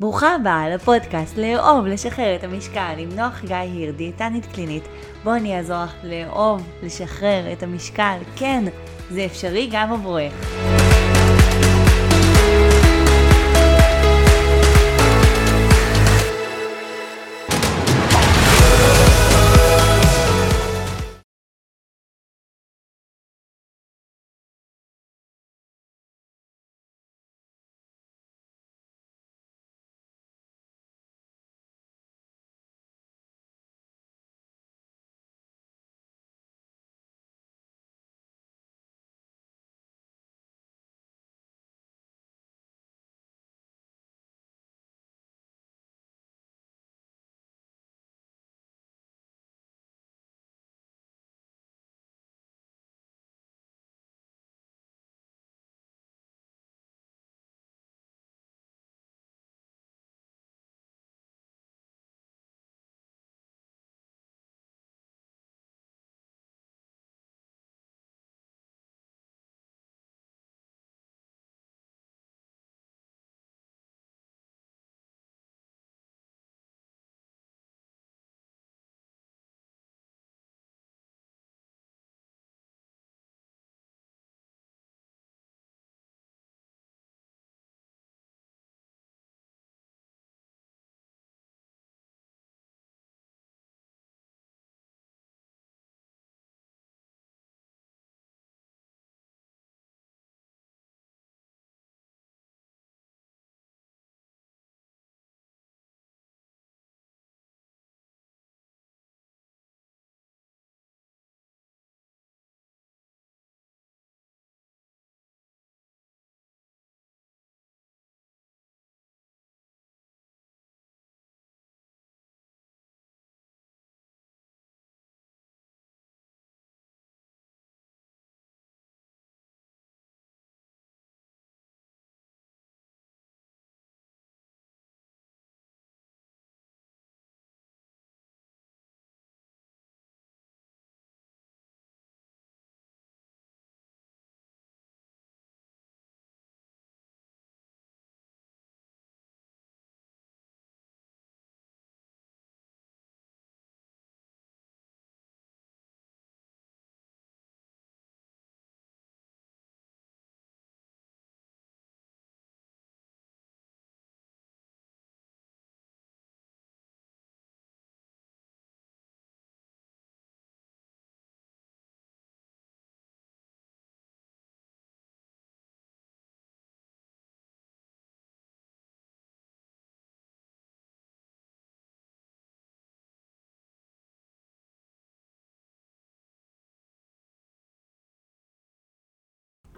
ברוכה הבאה לפודקאסט לאהוב, לשחרר את המשקל עם נוח גיא היר, דיאטנית קלינית. בואו אני אעזור לך לאהוב, לשחרר את המשקל. כן, זה אפשרי גם עבורך.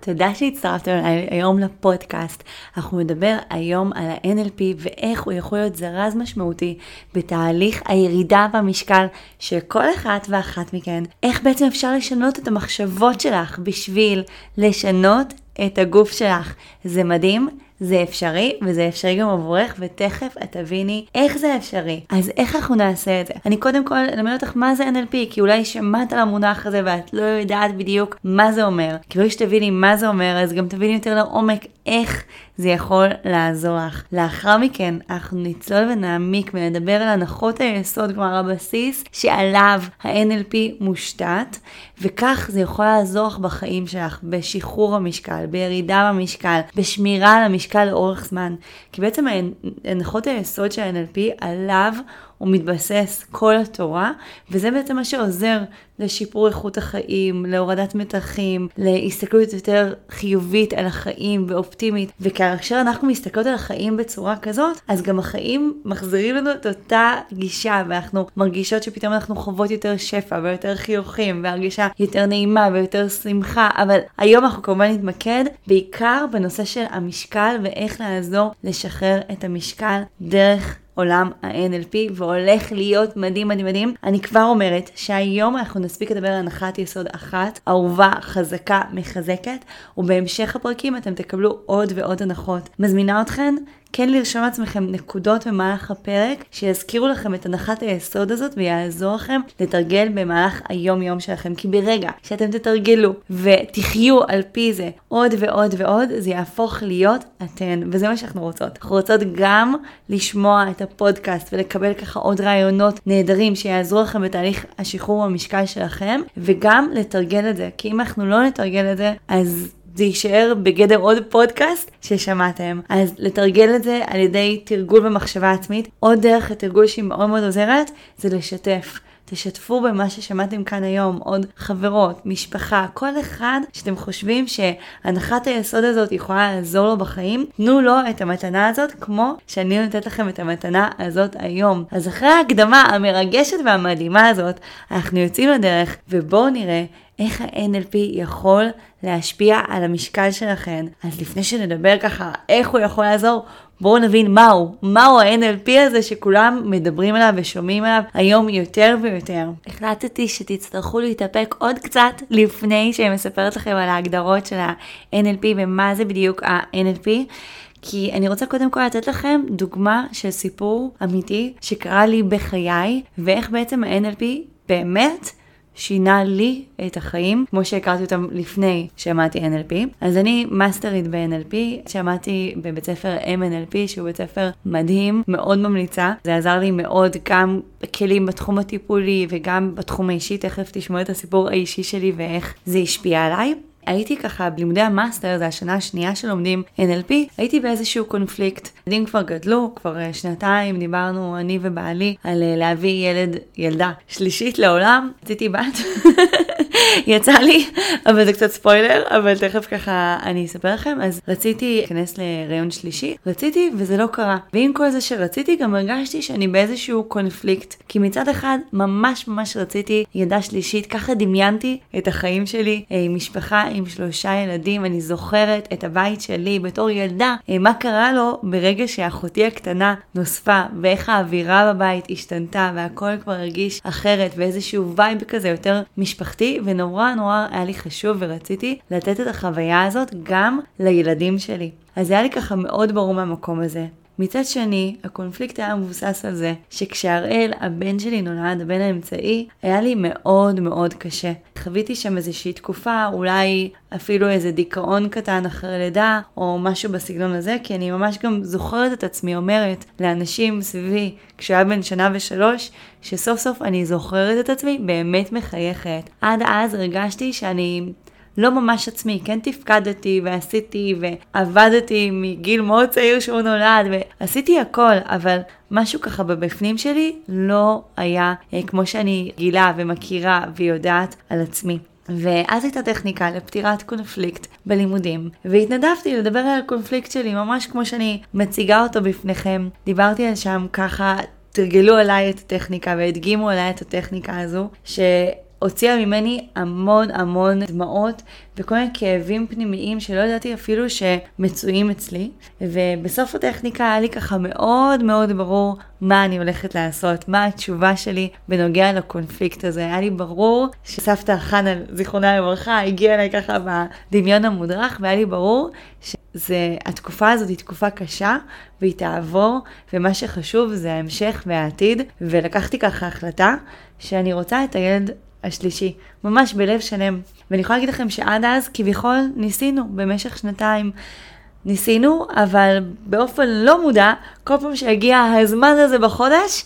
תודה שהצטרפתם היום לפודקאסט. אנחנו נדבר היום על ה-NLP ואיך הוא יכול להיות זרז משמעותי בתהליך הירידה במשקל של כל אחת ואחת מכן. איך בעצם אפשר לשנות את המחשבות שלך בשביל לשנות את הגוף שלך. זה מדהים. זה אפשרי, וזה אפשרי גם עבורך, ותכף את תביני איך זה אפשרי. אז איך אנחנו נעשה את זה? אני קודם כל אלמד אותך מה זה NLP, כי אולי שמעת על המונח הזה ואת לא יודעת בדיוק מה זה אומר. כי ברגע שתביני מה זה אומר, אז גם תביני יותר לעומק איך זה יכול לעזור לך. לאחר מכן אנחנו נצלול ונעמיק ונדבר על הנחות היסוד, כלומר הבסיס שעליו ה-NLP מושתת, וכך זה יכול לעזור לך בחיים שלך, בשחרור המשקל, בירידה במשקל, בשמירה על המשקל לאורך זמן. כי בעצם הנחות היסוד של ה-NLP עליו הוא מתבסס כל התורה, וזה בעצם מה שעוזר לשיפור איכות החיים, להורדת מתחים, להסתכלות יותר חיובית על החיים ואופטימית. וכאשר אנחנו מסתכלות על החיים בצורה כזאת, אז גם החיים מחזירים לנו את אותה גישה, ואנחנו מרגישות שפתאום אנחנו חוות יותר שפע ויותר חיוכים, והרגישה יותר נעימה ויותר שמחה, אבל היום אנחנו כמובן נתמקד בעיקר בנושא של המשקל ואיך לעזור לשחרר את המשקל דרך עולם ה-NLP והולך להיות מדהים מדהים מדהים. אני כבר אומרת שהיום אנחנו נספיק לדבר על הנחת יסוד אחת, אהובה, חזקה, מחזקת, ובהמשך הפרקים אתם תקבלו עוד ועוד הנחות. מזמינה אתכן כן לרשום לעצמכם נקודות במהלך הפרק שיזכירו לכם את הנחת היסוד הזאת ויעזור לכם לתרגל במהלך היום יום שלכם. כי ברגע שאתם תתרגלו ותחיו על פי זה עוד ועוד ועוד, זה יהפוך להיות אתן, וזה מה שאנחנו רוצות. אנחנו רוצות גם לשמוע את הפודקאסט ולקבל ככה עוד רעיונות נהדרים שיעזרו לכם בתהליך השחרור במשקל שלכם, וגם לתרגל את זה, כי אם אנחנו לא נתרגל את זה, אז זה יישאר בגדר עוד פודקאסט ששמעתם. אז לתרגל את זה על ידי תרגול במחשבה עצמית. עוד דרך לתרגול שהיא מאוד מאוד עוזרת, זה לשתף. תשתפו במה ששמעתם כאן היום, עוד חברות, משפחה, כל אחד שאתם חושבים שהנחת היסוד הזאת יכולה לעזור לו בחיים, תנו לו את המתנה הזאת כמו שאני נותנת לכם את המתנה הזאת היום. אז אחרי ההקדמה המרגשת והמדהימה הזאת, אנחנו יוצאים לדרך ובואו נראה איך ה-NLP יכול להשפיע על המשקל שלכם. אז לפני שנדבר ככה איך הוא יכול לעזור, בואו נבין מהו, מהו ה-NLP הזה שכולם מדברים עליו ושומעים עליו היום יותר ויותר. החלטתי שתצטרכו להתאפק עוד קצת לפני שאני מספרת לכם על ההגדרות של ה-NLP ומה זה בדיוק ה-NLP. כי אני רוצה קודם כל לתת לכם דוגמה של סיפור אמיתי שקרה לי בחיי, ואיך בעצם ה-NLP באמת שינה לי את החיים, כמו שהכרתי אותם לפני שמעתי NLP. אז אני מאסטרית ב-NLP, שמעתי בבית ספר MNLP, שהוא בית ספר מדהים, מאוד ממליצה. זה עזר לי מאוד גם כלים בתחום הטיפולי וגם בתחום האישי, תכף תשמעו את הסיפור האישי שלי ואיך זה השפיע עליי. הייתי ככה בלימודי המאסטר, זה השנה השנייה שלומדים NLP, הייתי באיזשהו קונפליקט. ילדים כבר גדלו, כבר אה, שנתיים דיברנו אני ובעלי על אה, להביא ילד, ילדה שלישית לעולם, רציתי בת. יצא לי, אבל זה קצת ספוילר, אבל תכף ככה אני אספר לכם. אז רציתי להיכנס להריון שלישי, רציתי וזה לא קרה. ועם כל זה שרציתי, גם הרגשתי שאני באיזשהו קונפליקט. כי מצד אחד, ממש ממש רציתי ילדה שלישית, ככה דמיינתי את החיים שלי אה, עם משפחה, עם שלושה ילדים. אני זוכרת את הבית שלי בתור ילדה, אה, מה קרה לו ברגע שאחותי הקטנה נוספה, ואיך האווירה בבית השתנתה, והכל כבר הרגיש אחרת, ואיזשהו וייב כזה יותר משפחתי. ונורא נורא היה לי חשוב ורציתי לתת את החוויה הזאת גם לילדים שלי. אז זה היה לי ככה מאוד ברור מהמקום הזה. מצד שני, הקונפליקט היה מבוסס על זה שכשהראל, הבן שלי נולד, הבן האמצעי, היה לי מאוד מאוד קשה. חוויתי שם איזושהי תקופה, אולי אפילו איזה דיכאון קטן אחרי לידה, או משהו בסגנון הזה, כי אני ממש גם זוכרת את עצמי אומרת לאנשים סביבי, כשהוא היה בן שנה ושלוש, שסוף סוף אני זוכרת את עצמי באמת מחייכת. עד אז הרגשתי שאני לא ממש עצמי, כן תפקדתי ועשיתי ועבדתי מגיל מאוד צעיר שהוא נולד ועשיתי הכל, אבל משהו ככה בבפנים שלי לא היה אה, כמו שאני גילה ומכירה ויודעת על עצמי. ואז הייתה טכניקה לפתירת קונפליקט בלימודים, והתנדבתי לדבר על הקונפליקט שלי ממש כמו שאני מציגה אותו בפניכם. דיברתי על שם ככה, תרגלו עליי את הטכניקה והדגימו עליי את הטכניקה הזו, ש... הוציאה ממני המון המון דמעות וכל מיני כאבים פנימיים שלא ידעתי אפילו שמצויים אצלי. ובסוף הטכניקה היה לי ככה מאוד מאוד ברור מה אני הולכת לעשות, מה התשובה שלי בנוגע לקונפליקט הזה. היה לי ברור שסבתא חנה, זיכרונה לברכה, הגיעה אליי ככה בדמיון המודרך, והיה לי ברור שהתקופה הזאת היא תקופה קשה, והיא תעבור, ומה שחשוב זה ההמשך והעתיד. ולקחתי ככה החלטה שאני רוצה את הילד השלישי, ממש בלב שלם. ואני יכולה להגיד לכם שעד אז כביכול ניסינו במשך שנתיים. ניסינו, אבל באופן לא מודע, כל פעם שהגיע הזמן הזה בחודש,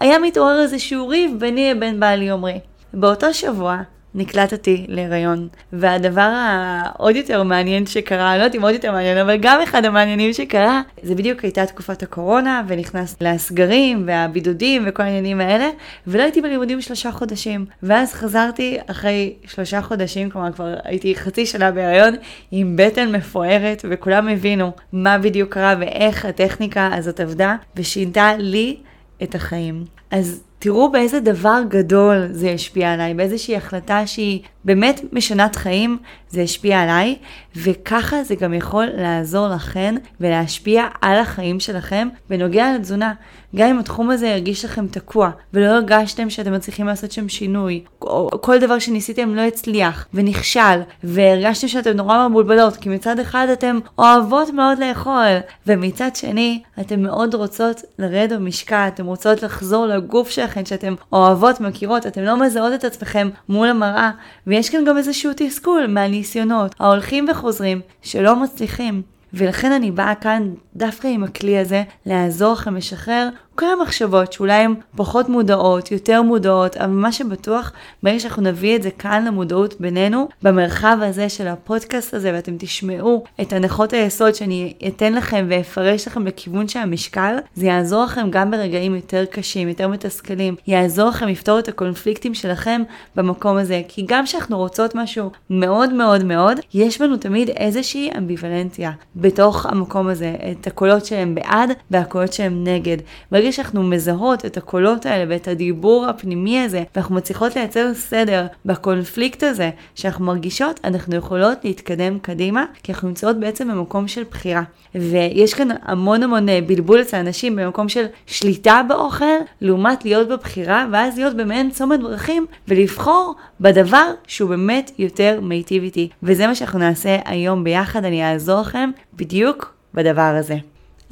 היה מתעורר איזשהו ריב ביני לבין בעלי עומרי. באותו שבוע נקלטתי להיריון. והדבר העוד יותר מעניין שקרה, לא יודעת אם עוד יותר מעניין, אבל גם אחד המעניינים שקרה, זה בדיוק הייתה תקופת הקורונה, ונכנס לסגרים והבידודים וכל העניינים האלה, ולא הייתי בלימודים שלושה חודשים. ואז חזרתי אחרי שלושה חודשים, כלומר כבר הייתי חצי שנה בהיריון, עם בטן מפוארת, וכולם הבינו מה בדיוק קרה ואיך הטכניקה הזאת עבדה, ושינתה לי את החיים. אז תראו באיזה דבר גדול זה השפיע עליי, באיזושהי החלטה שהיא באמת משנת חיים, זה השפיע עליי, וככה זה גם יכול לעזור לכן ולהשפיע על החיים שלכם בנוגע לתזונה. גם אם התחום הזה הרגיש לכם תקוע, ולא הרגשתם שאתם מצליחים לעשות שם שינוי, או כל דבר שניסיתם לא הצליח, ונכשל, והרגשתם שאתם נורא מבולבלות, כי מצד אחד אתם אוהבות מאוד לאכול, ומצד שני, אתם מאוד רוצות לרדת במשקל, אתם רוצות לחזור לגוף שלכם, שאתם אוהבות, מכירות, אתם לא מזהות את עצמכם מול המראה, ויש כאן גם איזשהו תסכול מהניסיונות ההולכים וחוזרים שלא מצליחים. ולכן אני באה כאן דווקא עם הכלי הזה, לעזור לכם לשחרר כל המחשבות שאולי הן פחות מודעות, יותר מודעות, אבל מה שבטוח, ברגע שאנחנו נביא את זה כאן למודעות בינינו, במרחב הזה של הפודקאסט הזה, ואתם תשמעו את הנחות היסוד שאני אתן לכם ואפרש לכם לכיוון של המשקל, זה יעזור לכם גם ברגעים יותר קשים, יותר מתסכלים, יעזור לכם לפתור את הקונפליקטים שלכם במקום הזה, כי גם כשאנחנו רוצות משהו מאוד מאוד מאוד, יש בנו תמיד איזושהי אמביוולנטיה בתוך המקום הזה, את הקולות שהם בעד והקולות שהם נגד. ברגע שאנחנו מזהות את הקולות האלה ואת הדיבור הפנימי הזה, ואנחנו מצליחות לייצר סדר בקונפליקט הזה שאנחנו מרגישות, אנחנו יכולות להתקדם קדימה, כי אנחנו נמצאות בעצם במקום של בחירה. ויש כאן המון המון אה, בלבול אצל אנשים במקום של שליטה באוכל, לעומת להיות בבחירה, ואז להיות במעין צומת דרכים, ולבחור בדבר שהוא באמת יותר מיטיב איתי. וזה מה שאנחנו נעשה היום ביחד, אני אעזור לכם בדיוק בדבר הזה.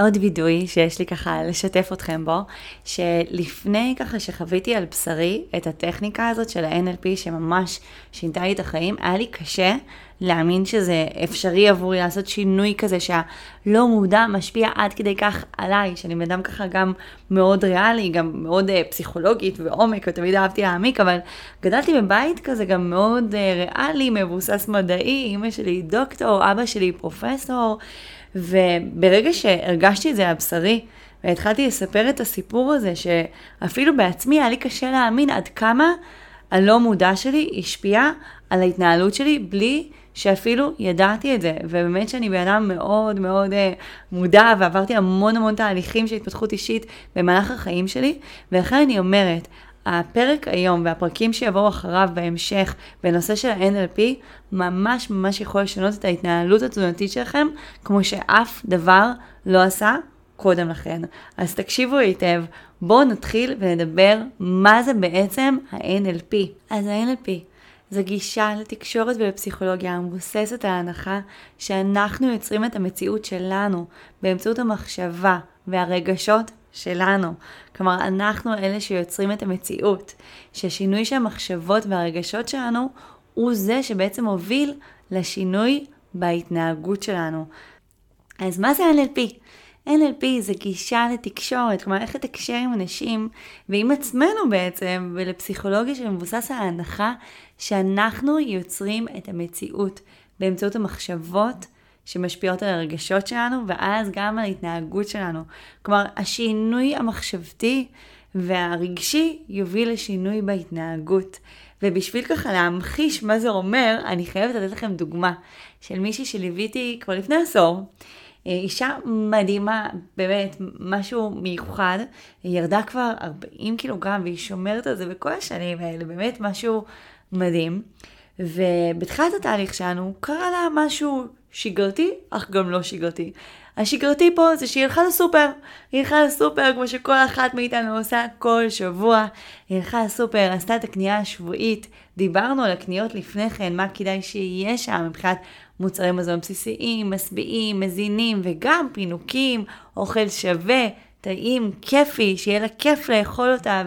עוד וידוי שיש לי ככה לשתף אתכם בו, שלפני ככה שחוויתי על בשרי את הטכניקה הזאת של ה-NLP שממש שינתה לי את החיים, היה לי קשה להאמין שזה אפשרי עבורי לעשות שינוי כזה שהלא מודע משפיע עד כדי כך עליי, שאני בן אדם ככה גם מאוד ריאלי, גם מאוד uh, פסיכולוגית ועומק, ותמיד אהבתי להעמיק, אבל גדלתי בבית כזה גם מאוד uh, ריאלי, מבוסס מדעי, אמא שלי דוקטור, אבא שלי פרופסור. וברגע שהרגשתי את זה על בשרי, והתחלתי לספר את הסיפור הזה, שאפילו בעצמי היה לי קשה להאמין עד כמה הלא מודע שלי השפיע על ההתנהלות שלי בלי שאפילו ידעתי את זה. ובאמת שאני בן אדם מאוד מאוד אה, מודע ועברתי המון המון תהליכים של התפתחות אישית במהלך החיים שלי, ולכן אני אומרת, הפרק היום והפרקים שיבואו אחריו בהמשך בנושא של ה-NLP ממש ממש יכול לשנות את ההתנהלות התזונתית שלכם כמו שאף דבר לא עשה קודם לכן. אז תקשיבו היטב, בואו נתחיל ונדבר מה זה בעצם ה-NLP. אז ה-NLP זו גישה לתקשורת ולפסיכולוגיה המבוססת על ההנחה שאנחנו יוצרים את המציאות שלנו באמצעות המחשבה והרגשות שלנו. כלומר, אנחנו אלה שיוצרים את המציאות, ששינוי של המחשבות והרגשות שלנו הוא זה שבעצם מוביל לשינוי בהתנהגות שלנו. אז מה זה NLP? NLP זה גישה לתקשורת, כלומר איך לתקשר עם אנשים ועם עצמנו בעצם, ולפסיכולוגיה שמבוסס על ההנחה שאנחנו יוצרים את המציאות באמצעות המחשבות, שמשפיעות על הרגשות שלנו, ואז גם על ההתנהגות שלנו. כלומר, השינוי המחשבתי והרגשי יוביל לשינוי בהתנהגות. ובשביל ככה להמחיש מה זה אומר, אני חייבת לתת לכם דוגמה של מישהי שליוויתי כבר לפני עשור. אה, אישה מדהימה, באמת, משהו מיוחד. היא ירדה כבר 40 קילוגרם והיא שומרת על זה בכל השנים האלה, באמת משהו מדהים. ובתחילת התהליך שלנו קרה לה משהו שגרתי, אך גם לא שגרתי. השגרתי פה זה שהיא הלכה לסופר. היא הלכה לסופר כמו שכל אחת מאיתנו עושה כל שבוע. היא הלכה לסופר, עשתה את הקנייה השבועית. דיברנו על הקניות לפני כן, מה כדאי שיהיה שם מבחינת מוצרי מזון בסיסיים, משביעים, מזינים וגם פינוקים, אוכל שווה. טעים, כיפי, שיהיה לה כיף לאכול אותה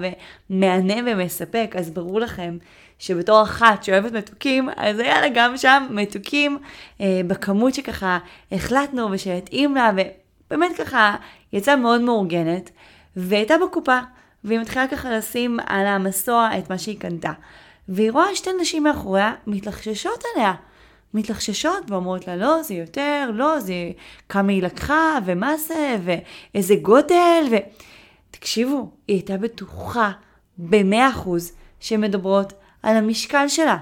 ומהנה ומספק, אז ברור לכם שבתור אחת שאוהבת מתוקים, אז היה לה גם שם מתוקים אה, בכמות שככה החלטנו ושהתאים לה, ובאמת ככה יצאה מאוד מאורגנת, והייתה בקופה, והיא מתחילה ככה לשים על המסוע את מה שהיא קנתה. והיא רואה שתי נשים מאחוריה מתלחששות עליה. מתלחששות ואומרות לה, לא, זה יותר, לא, זה כמה היא לקחה, ומה זה, ואיזה גודל, ו... תקשיבו, היא הייתה בטוחה במאה אחוז שמדברות על המשקל שלה,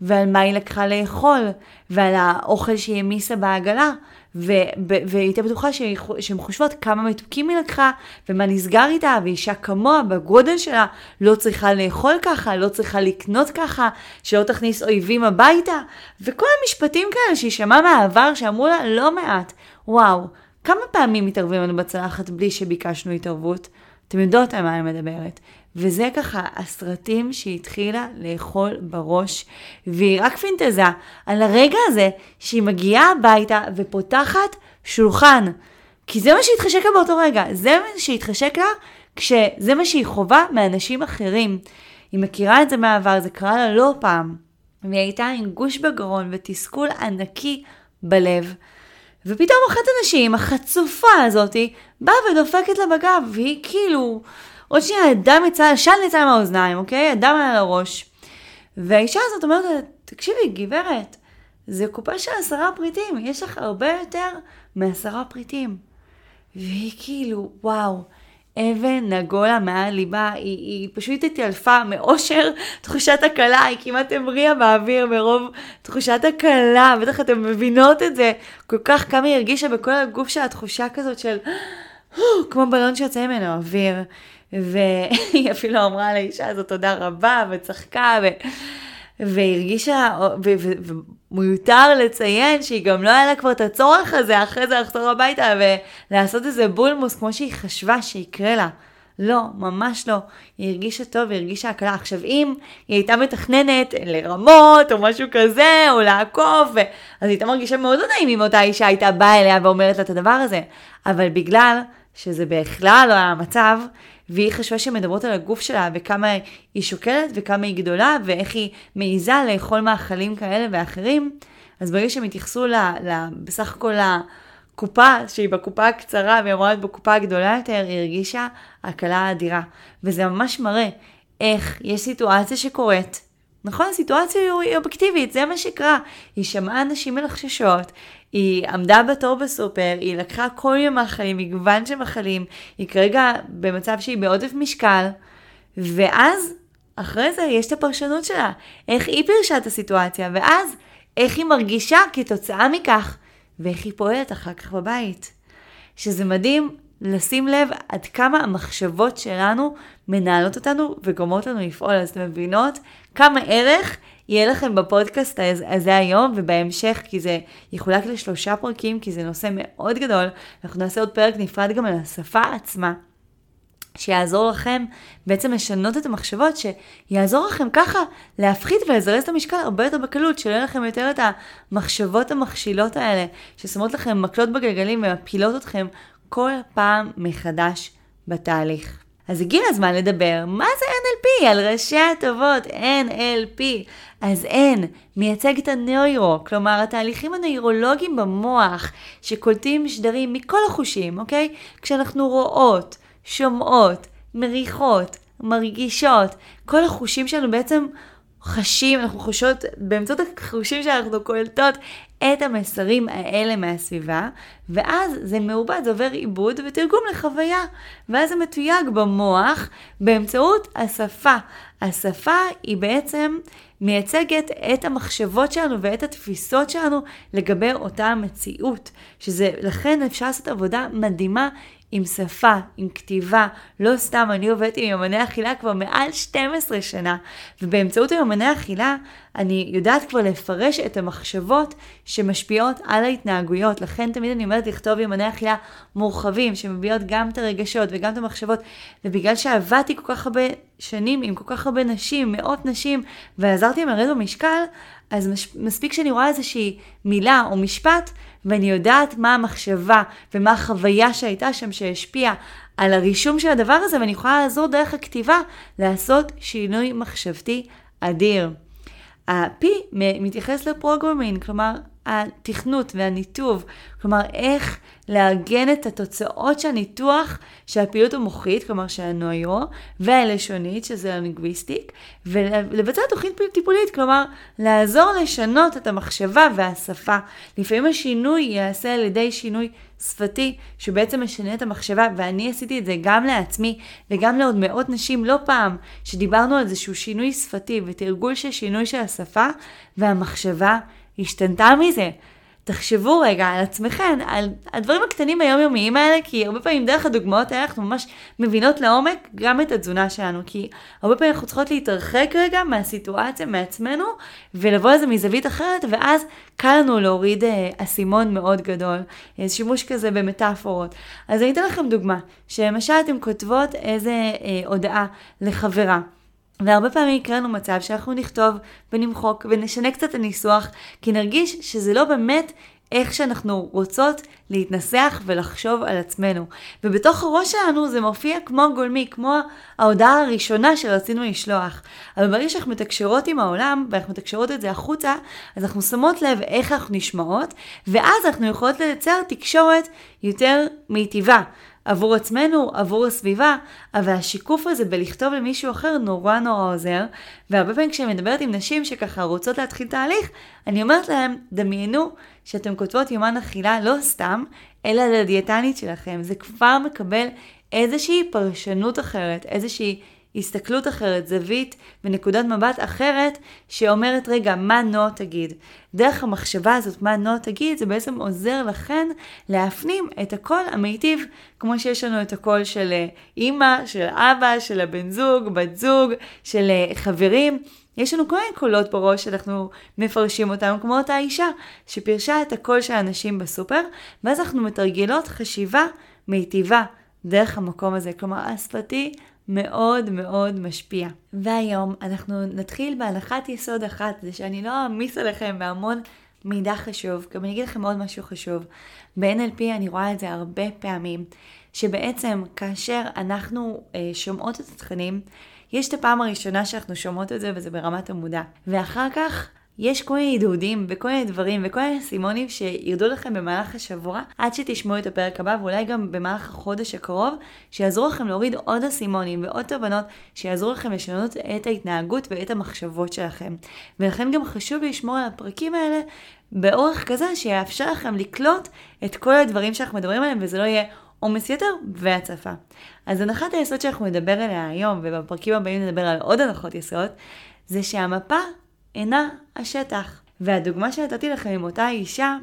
ועל מה היא לקחה לאכול, ועל האוכל שהיא העמיסה בעגלה, והיא הייתה בטוחה שהן חושבות כמה מתוקים היא לקחה, ומה נסגר איתה, ואישה כמוה, בגודל שלה, לא צריכה לאכול ככה, לא צריכה לקנות ככה, שלא תכניס אויבים הביתה, וכל המשפטים כאלה שהיא שמעה מהעבר שאמרו לה לא מעט. וואו, כמה פעמים מתערבים לנו בצלחת בלי שביקשנו התערבות? אתם יודעות על מה אני מדברת. וזה ככה הסרטים שהיא התחילה לאכול בראש, והיא רק פינטזה על הרגע הזה שהיא מגיעה הביתה ופותחת שולחן. כי זה מה שהתחשק לה באותו רגע, זה מה שהתחשק לה כשזה מה שהיא חווה מאנשים אחרים. היא מכירה את זה מהעבר, זה קרה לה לא פעם. והיא הייתה עם גוש בגרון ותסכול ענקי בלב. ופתאום אחת הנשים, החצופה הזאתי, באה ודופקת לה בגב, והיא כאילו, עוד שנייה הדם יצא, עשן יצא מהאוזניים, אוקיי? הדם על הראש. והאישה הזאת אומרת תקשיבי, גברת, זה קופה של עשרה פריטים, יש לך הרבה יותר מעשרה פריטים. והיא כאילו, וואו, אבן נגולה מעל ליבה, היא, היא פשוט התעלפה מאושר תחושת הקלה, היא כמעט המריאה באוויר מרוב תחושת הקלה, בטח אתן מבינות את זה, כל כך כמה היא הרגישה בכל הגוף שלה תחושה כזאת של כמו בלון שיוצא ממנו אוויר. והיא אפילו אמרה לאישה הזאת תודה רבה וצחקה ו... והרגישה, ומיותר לציין שהיא גם לא היה לה כבר את הצורך הזה אחרי זה לחזור הביתה ולעשות איזה בולמוס כמו שהיא חשבה שיקרה לה. לא, ממש לא. היא הרגישה טוב, היא הרגישה הקלה. עכשיו, אם היא הייתה מתכננת לרמות או משהו כזה, או לעקוף, ו... אז היא הייתה מרגישה מאוד לא נעים אם אותה אישה הייתה באה אליה ואומרת לה את הדבר הזה. אבל בגלל שזה בכלל לא היה המצב, והיא חשבה שהן מדברות על הגוף שלה וכמה היא שוקלת וכמה היא גדולה ואיך היא מעיזה לאכול מאכלים כאלה ואחרים, אז ברגע שהם התייחסו ל, ל, בסך הכל לקופה, שהיא בקופה הקצרה והיא אמורה להיות בקופה הגדולה יותר, היא הרגישה הקלה אדירה. וזה ממש מראה איך יש סיטואציה שקורית, נכון? הסיטואציה היא אובייקטיבית, זה מה שקרה. היא שמעה אנשים מלחששות, היא עמדה בתור בסופר, היא לקחה כל יום מאכלים, מגוון של מאכלים, היא כרגע במצב שהיא בעודף משקל, ואז, אחרי זה יש את הפרשנות שלה, איך היא פירשה את הסיטואציה, ואז איך היא מרגישה כתוצאה מכך, ואיך היא פועלת אחר כך בבית. שזה מדהים לשים לב עד כמה המחשבות שלנו מנהלות אותנו וגורמות לנו לפעול. אז אתם מבינות כמה ערך יהיה לכם בפודקאסט הזה היום ובהמשך, כי זה יחולק לשלושה פרקים, כי זה נושא מאוד גדול. אנחנו נעשה עוד פרק נפרד גם על השפה עצמה. שיעזור לכם בעצם לשנות את המחשבות, שיעזור לכם ככה להפחית ולזרז את המשקל הרבה יותר בקלות, שלא יהיה לכם יותר את המחשבות המכשילות האלה, ששמות לכם מקלות בגלגלים ומפילות אתכם כל פעם מחדש בתהליך. אז הגיע הזמן לדבר, מה זה NLP? על ראשי הטובות, NLP. אז N מייצג את הנוירו, כלומר התהליכים הנוירולוגיים במוח שקולטים שדרים מכל החושים, אוקיי? כשאנחנו רואות, שומעות, מריחות, מרגישות, כל החושים שלנו בעצם חשים, אנחנו חושות, באמצעות החושים שאנחנו קולטות את המסרים האלה מהסביבה, ואז זה מעובד, זה עובר עיבוד ותרגום לחוויה, ואז זה מתויג במוח באמצעות השפה. השפה היא בעצם מייצגת את המחשבות שלנו ואת התפיסות שלנו לגבי אותה המציאות, שזה, לכן אפשר לעשות עבודה מדהימה עם שפה, עם כתיבה. לא סתם, אני עובדת עם יומני אכילה כבר מעל 12 שנה, ובאמצעות היומני אכילה אני יודעת כבר לפרש את המחשבות שמשפיעות על ההתנהגויות. לכן תמיד אני אומרת לכתוב יומני אכילה מורחבים, שמביעות גם את הרגשות וגם את המחשבות. ובגלל שעבדתי כל כך הרבה שנים עם כל כך הרבה נשים, מאות נשים, ועזרתי להם לרדת במשקל, אז מספיק שאני רואה איזושהי מילה או משפט, ואני יודעת מה המחשבה ומה החוויה שהייתה שם שהשפיעה על הרישום של הדבר הזה, ואני יכולה לעזור דרך הכתיבה לעשות שינוי מחשבתי אדיר. ה-P מתייחס לפרוגרמינג, כלומר התכנות והניתוב, כלומר איך לארגן את התוצאות של הניתוח של הפעילות המוחית, כלומר של הנוירו, והלשונית, שזה הלינגוויסטיק, ולבצע תוכנית טיפולית, כלומר לעזור לשנות את המחשבה והשפה. לפעמים השינוי ייעשה על ידי שינוי שפתי, שבעצם משנה את המחשבה, ואני עשיתי את זה גם לעצמי וגם לעוד מאות נשים לא פעם, שדיברנו על איזשהו שינוי שפתי ותרגול של שינוי של השפה, והמחשבה השתנתה מזה. תחשבו רגע על עצמכם, על הדברים הקטנים היומיומיים האלה, כי הרבה פעמים דרך הדוגמאות האלה אנחנו ממש מבינות לעומק גם את התזונה שלנו, כי הרבה פעמים אנחנו צריכות להתרחק רגע מהסיטואציה, מעצמנו, ולבוא לזה מזווית אחרת, ואז קל לנו להוריד אה, אסימון מאוד גדול, איזה שימוש כזה במטאפורות. אז אני אתן לכם דוגמה, שלמשל אתן כותבות איזה אה, הודעה לחברה. והרבה פעמים יקרה לנו מצב שאנחנו נכתוב ונמחוק ונשנה קצת את הניסוח, כי נרגיש שזה לא באמת איך שאנחנו רוצות להתנסח ולחשוב על עצמנו. ובתוך הראש שלנו זה מופיע כמו גולמי, כמו ההודעה הראשונה שרצינו לשלוח. אבל ברגע שאנחנו מתקשרות עם העולם, ואנחנו מתקשרות את זה החוצה, אז אנחנו שמות לב איך אנחנו נשמעות, ואז אנחנו יכולות לייצר תקשורת יותר מיטיבה. עבור עצמנו, עבור הסביבה, אבל השיקוף הזה בלכתוב למישהו אחר נורא נורא עוזר, והרבה פעמים כשאני מדברת עם נשים שככה רוצות להתחיל תהליך, אני אומרת להם, דמיינו שאתם כותבות יומן אכילה לא סתם, אלא לדיאטנית שלכם. זה כבר מקבל איזושהי פרשנות אחרת, איזושהי הסתכלות אחרת, זווית ונקודת מבט אחרת שאומרת, רגע, מה נועה תגיד? דרך המחשבה הזאת, מה נועה תגיד, זה בעצם עוזר לכן להפנים את הקול המיטיב, כמו שיש לנו את הקול של אה, אימא, של אבא, של הבן זוג, בת זוג, של אה, חברים. יש לנו כל מיני קולות בראש שאנחנו מפרשים אותם, כמו אותה אישה שפירשה את הקול של האנשים בסופר, ואז אנחנו מתרגלות חשיבה מיטיבה דרך המקום הזה. כלומר, השפתי מאוד מאוד משפיע. והיום אנחנו נתחיל בהנחת יסוד אחת, זה שאני לא אעמיס עליכם בהמון מידע חשוב, גם אני אגיד לכם עוד משהו חשוב. ב-NLP אני רואה את זה הרבה פעמים, שבעצם כאשר אנחנו אה, שומעות את התכנים, יש את הפעם הראשונה שאנחנו שומעות את זה וזה ברמת המודע. ואחר כך יש כל מיני עידודים וכל מיני דברים וכל מיני סימונים שירדו לכם במהלך השבוע עד שתשמעו את הפרק הבא ואולי גם במהלך החודש הקרוב שיעזרו לכם להוריד עוד אסימונים ועוד תובנות שיעזרו לכם לשנות את ההתנהגות ואת המחשבות שלכם. ולכן גם חשוב לשמור על הפרקים האלה באורך כזה שיאפשר לכם לקלוט את כל הדברים שאנחנו מדברים עליהם וזה לא יהיה עומס יתר והצפה. אז הנחת היסוד שאנחנו נדבר עליה היום ובפרקים הבאים נדבר על עוד הנחות יסוד זה שהמפה אינה השטח. והדוגמה שנתתי לכם עם אותה אישה,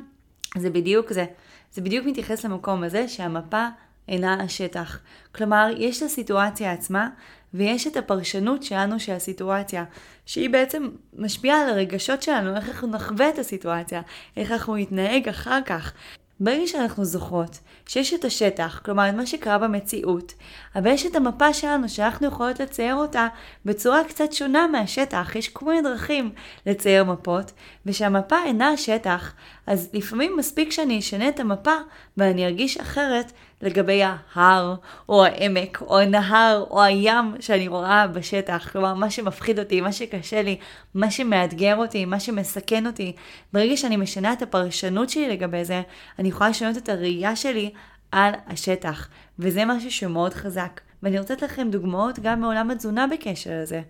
זה בדיוק זה. זה בדיוק מתייחס למקום הזה שהמפה אינה השטח. כלומר, יש את הסיטואציה עצמה, ויש את הפרשנות שלנו של הסיטואציה, שהיא בעצם משפיעה על הרגשות שלנו, איך אנחנו נחווה את הסיטואציה, איך אנחנו נתנהג אחר כך. ברגע שאנחנו זוכרות שיש את השטח, כלומר את מה שקרה במציאות, אבל יש את המפה שלנו שאנחנו יכולות לצייר אותה בצורה קצת שונה מהשטח, יש כל מיני דרכים לצייר מפות, ושהמפה אינה השטח, אז לפעמים מספיק שאני אשנה את המפה ואני ארגיש אחרת לגבי ההר, או העמק, או הנהר, או הים שאני רואה בשטח. כלומר, מה שמפחיד אותי, מה שקשה לי, מה שמאתגר אותי, מה שמסכן אותי. ברגע שאני משנה את הפרשנות שלי לגבי זה, אני יכולה לשנות את הראייה שלי על השטח. וזה משהו שמאוד חזק. ואני רוצה לתת לכם דוגמאות גם מעולם התזונה בקשר לזה.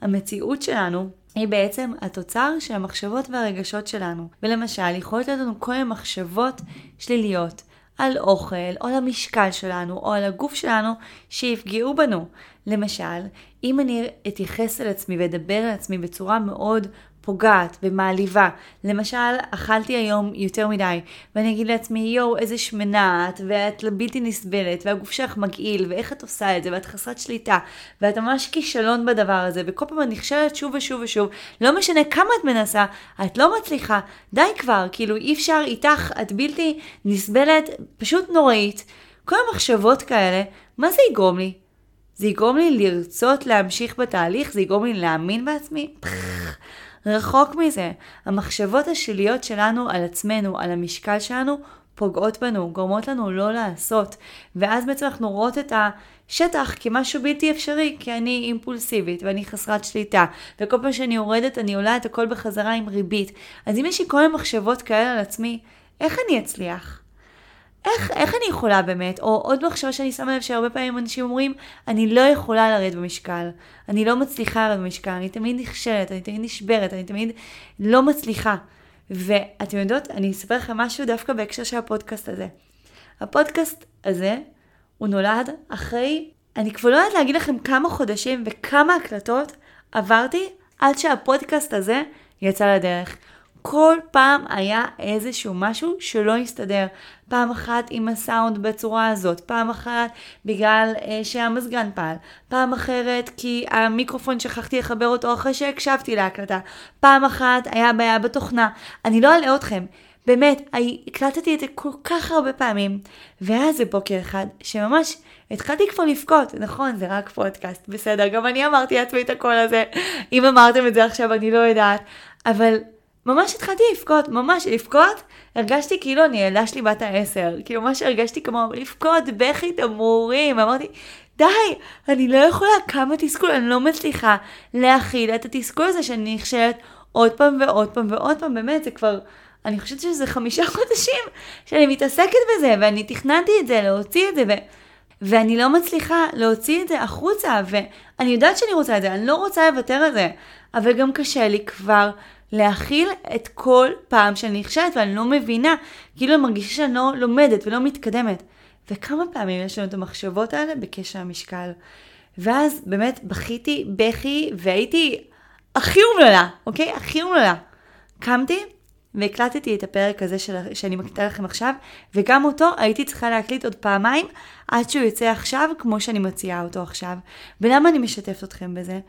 המציאות שלנו היא בעצם התוצר של המחשבות והרגשות שלנו. ולמשל, יכולות להיות לנו כל מיני מחשבות שליליות. על אוכל, או על המשקל שלנו, או על הגוף שלנו, שיפגעו בנו. למשל, אם אני אתייחס על עצמי ואדבר על עצמי בצורה מאוד פוגעת ומעליבה. למשל, אכלתי היום יותר מדי, ואני אגיד לעצמי, יואו, איזה שמנה את, ואת בלתי נסבלת, והגוף שלך מגעיל, ואיך את עושה את זה, ואת חסרת שליטה, ואת ממש כישלון בדבר הזה, וכל פעם את נכשלת שוב ושוב ושוב, לא משנה כמה את מנסה, את לא מצליחה, די כבר, כאילו אי אפשר איתך, את בלתי נסבלת, פשוט נוראית. כל המחשבות כאלה, מה זה יגרום לי? זה יגרום לי לרצות להמשיך בתהליך? זה יגרום לי להאמין בעצמי? רחוק מזה. המחשבות השליליות שלנו על עצמנו, על המשקל שלנו, פוגעות בנו, גורמות לנו לא לעשות. ואז בעצם אנחנו רואות את השטח כמשהו בלתי אפשרי, כי אני אימפולסיבית ואני חסרת שליטה, וכל פעם שאני יורדת אני עולה את הכל בחזרה עם ריבית. אז אם יש לי כל מיני מחשבות כאלה על עצמי, איך אני אצליח? איך, איך אני יכולה באמת? או עוד מחשבה שאני שמה לב שהרבה פעמים אנשים אומרים, אני לא יכולה לרדת במשקל, אני לא מצליחה לרדת במשקל, אני תמיד נכשלת, אני תמיד נשברת, אני תמיד לא מצליחה. ואתם יודעות, אני אספר לכם משהו דווקא בהקשר של הפודקאסט הזה. הפודקאסט הזה, הוא נולד אחרי, אני כבר לא יודעת להגיד לכם כמה חודשים וכמה הקלטות עברתי עד שהפודקאסט הזה יצא לדרך. כל פעם היה איזשהו משהו שלא הסתדר. פעם אחת עם הסאונד בצורה הזאת, פעם אחת בגלל אה, שהמזגן פעל, פעם אחרת כי המיקרופון שכחתי לחבר אותו אחרי שהקשבתי להקלטה, פעם אחת היה בעיה בתוכנה. אני לא אלאה אתכם. באמת, הקלטתי את זה כל כך הרבה פעמים, והיה איזה בוקר אחד שממש התחלתי כבר לבכות, נכון, זה רק פודקאסט, בסדר, גם אני אמרתי לעצמי את הקול הזה, אם אמרתם את זה עכשיו אני לא יודעת, אבל ממש התחלתי לבכות, ממש לבכות, הרגשתי כאילו אני ילדה שלי בת העשר, כאילו ממש הרגשתי כמו לבכות, בכי תמרורים, אמרתי, די, אני לא יכולה, כמה תסכול, אני לא מצליחה להכיל את התסכול הזה שאני נכשלת עוד פעם ועוד פעם ועוד פעם, באמת, זה כבר... אני חושבת שזה חמישה חודשים שאני מתעסקת בזה, ואני תכננתי את זה, להוציא את זה, ו... ואני לא מצליחה להוציא את זה החוצה, ואני יודעת שאני רוצה את זה, אני לא רוצה לוותר על זה, אבל גם קשה לי כבר להכיל את כל פעם שאני נכשלת ואני לא מבינה, כאילו אני מרגישה שאני לא לומדת ולא מתקדמת. וכמה פעמים יש לנו את המחשבות האלה בקשר למשקל. ואז באמת בכיתי בכי והייתי הכי אומללה, אוקיי? הכי אומללה. קמתי והקלטתי את הפרק הזה של, שאני מקליטה לכם עכשיו, וגם אותו הייתי צריכה להקליט עוד פעמיים עד שהוא יוצא עכשיו, כמו שאני מציעה אותו עכשיו. ולמה אני משתפת אתכם בזה?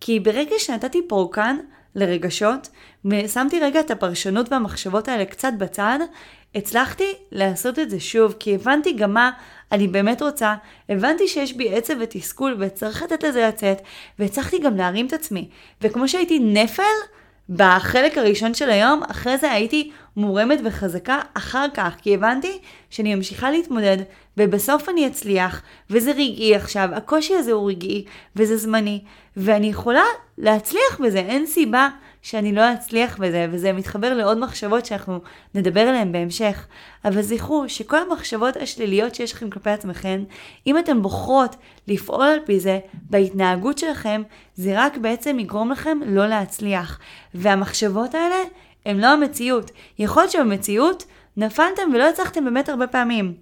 כי ברגע שנתתי פורקן לרגשות, ושמתי רגע את הפרשנות והמחשבות האלה קצת בצד, הצלחתי לעשות את זה שוב, כי הבנתי גם מה אני באמת רוצה, הבנתי שיש בי עצב ותסכול וצריך לתת לזה לצאת, והצלחתי גם להרים את עצמי. וכמו שהייתי נפל, בחלק הראשון של היום, אחרי זה הייתי מורמת וחזקה אחר כך, כי הבנתי שאני ממשיכה להתמודד, ובסוף אני אצליח, וזה רגעי עכשיו, הקושי הזה הוא רגעי, וזה זמני, ואני יכולה להצליח בזה, אין סיבה שאני לא אצליח בזה, וזה מתחבר לעוד מחשבות שאנחנו נדבר עליהן בהמשך. אבל זכרו שכל המחשבות השליליות שיש לכם כלפי עצמכם, אם אתן בוחרות לפעול על פי זה בהתנהגות שלכם, זה רק בעצם יגרום לכם לא להצליח. והמחשבות האלה הן לא המציאות. יכול להיות שבמציאות נפלתם ולא הצלחתם באמת הרבה פעמים.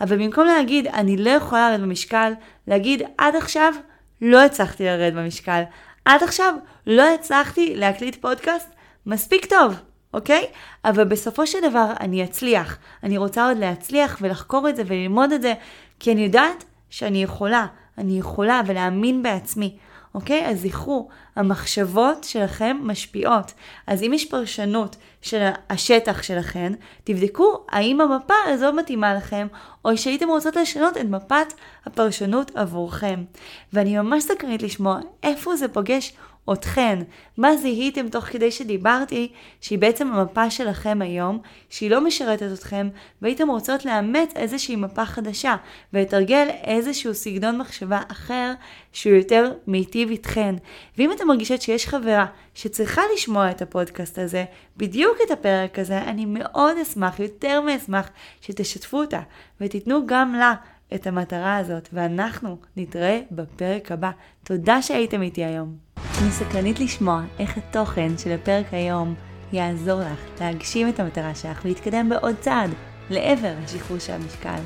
אבל במקום להגיד, אני לא יכולה לרדת במשקל, להגיד, עד עכשיו לא הצלחתי לרדת במשקל. עד עכשיו לא הצלחתי להקליט פודקאסט מספיק טוב, אוקיי? אבל בסופו של דבר אני אצליח. אני רוצה עוד להצליח ולחקור את זה וללמוד את זה, כי אני יודעת שאני יכולה. אני יכולה ולהאמין בעצמי. אוקיי? אז זכרו, המחשבות שלכם משפיעות. אז אם יש פרשנות של השטח שלכם, תבדקו האם המפה הזו מתאימה לכם, או שהייתם רוצות לשנות את מפת הפרשנות עבורכם. ואני ממש סקרנית לשמוע איפה זה פוגש אתכן. מה זיהיתם תוך כדי שדיברתי, שהיא בעצם המפה שלכם היום, שהיא לא משרתת אתכם, והייתם רוצות לאמץ איזושהי מפה חדשה, ולתרגל איזשהו סגנון מחשבה אחר, שהוא יותר מיטיב איתכן. ואם אתם מרגישות שיש חברה שצריכה לשמוע את הפודקאסט הזה, בדיוק את הפרק הזה, אני מאוד אשמח, יותר מאשמח, שתשתפו אותה, ותיתנו גם לה את המטרה הזאת, ואנחנו נתראה בפרק הבא. תודה שהייתם איתי היום. אני סקרנית לשמוע איך התוכן של הפרק היום יעזור לך להגשים את המטרה שלך ולהתקדם בעוד צעד לעבר השחרור של המשקל.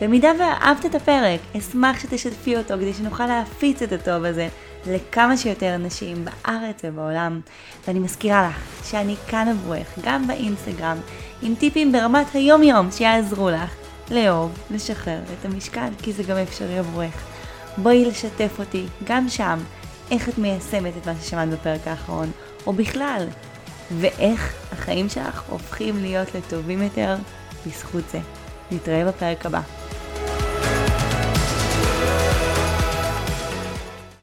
במידה ואהבת את הפרק, אשמח שתשתפי אותו כדי שנוכל להפיץ את הטוב הזה לכמה שיותר אנשים בארץ ובעולם. ואני מזכירה לך שאני כאן עבורך, גם באינסטגרם, עם טיפים ברמת היום-יום שיעזרו לך לאהוב, לשחרר את המשקל, כי זה גם אפשרי עבורך. בואי לשתף אותי גם שם. איך את מיישמת את מה ששמעת בפרק האחרון, או בכלל, ואיך החיים שלך הופכים להיות לטובים יותר בזכות זה. נתראה בפרק הבא.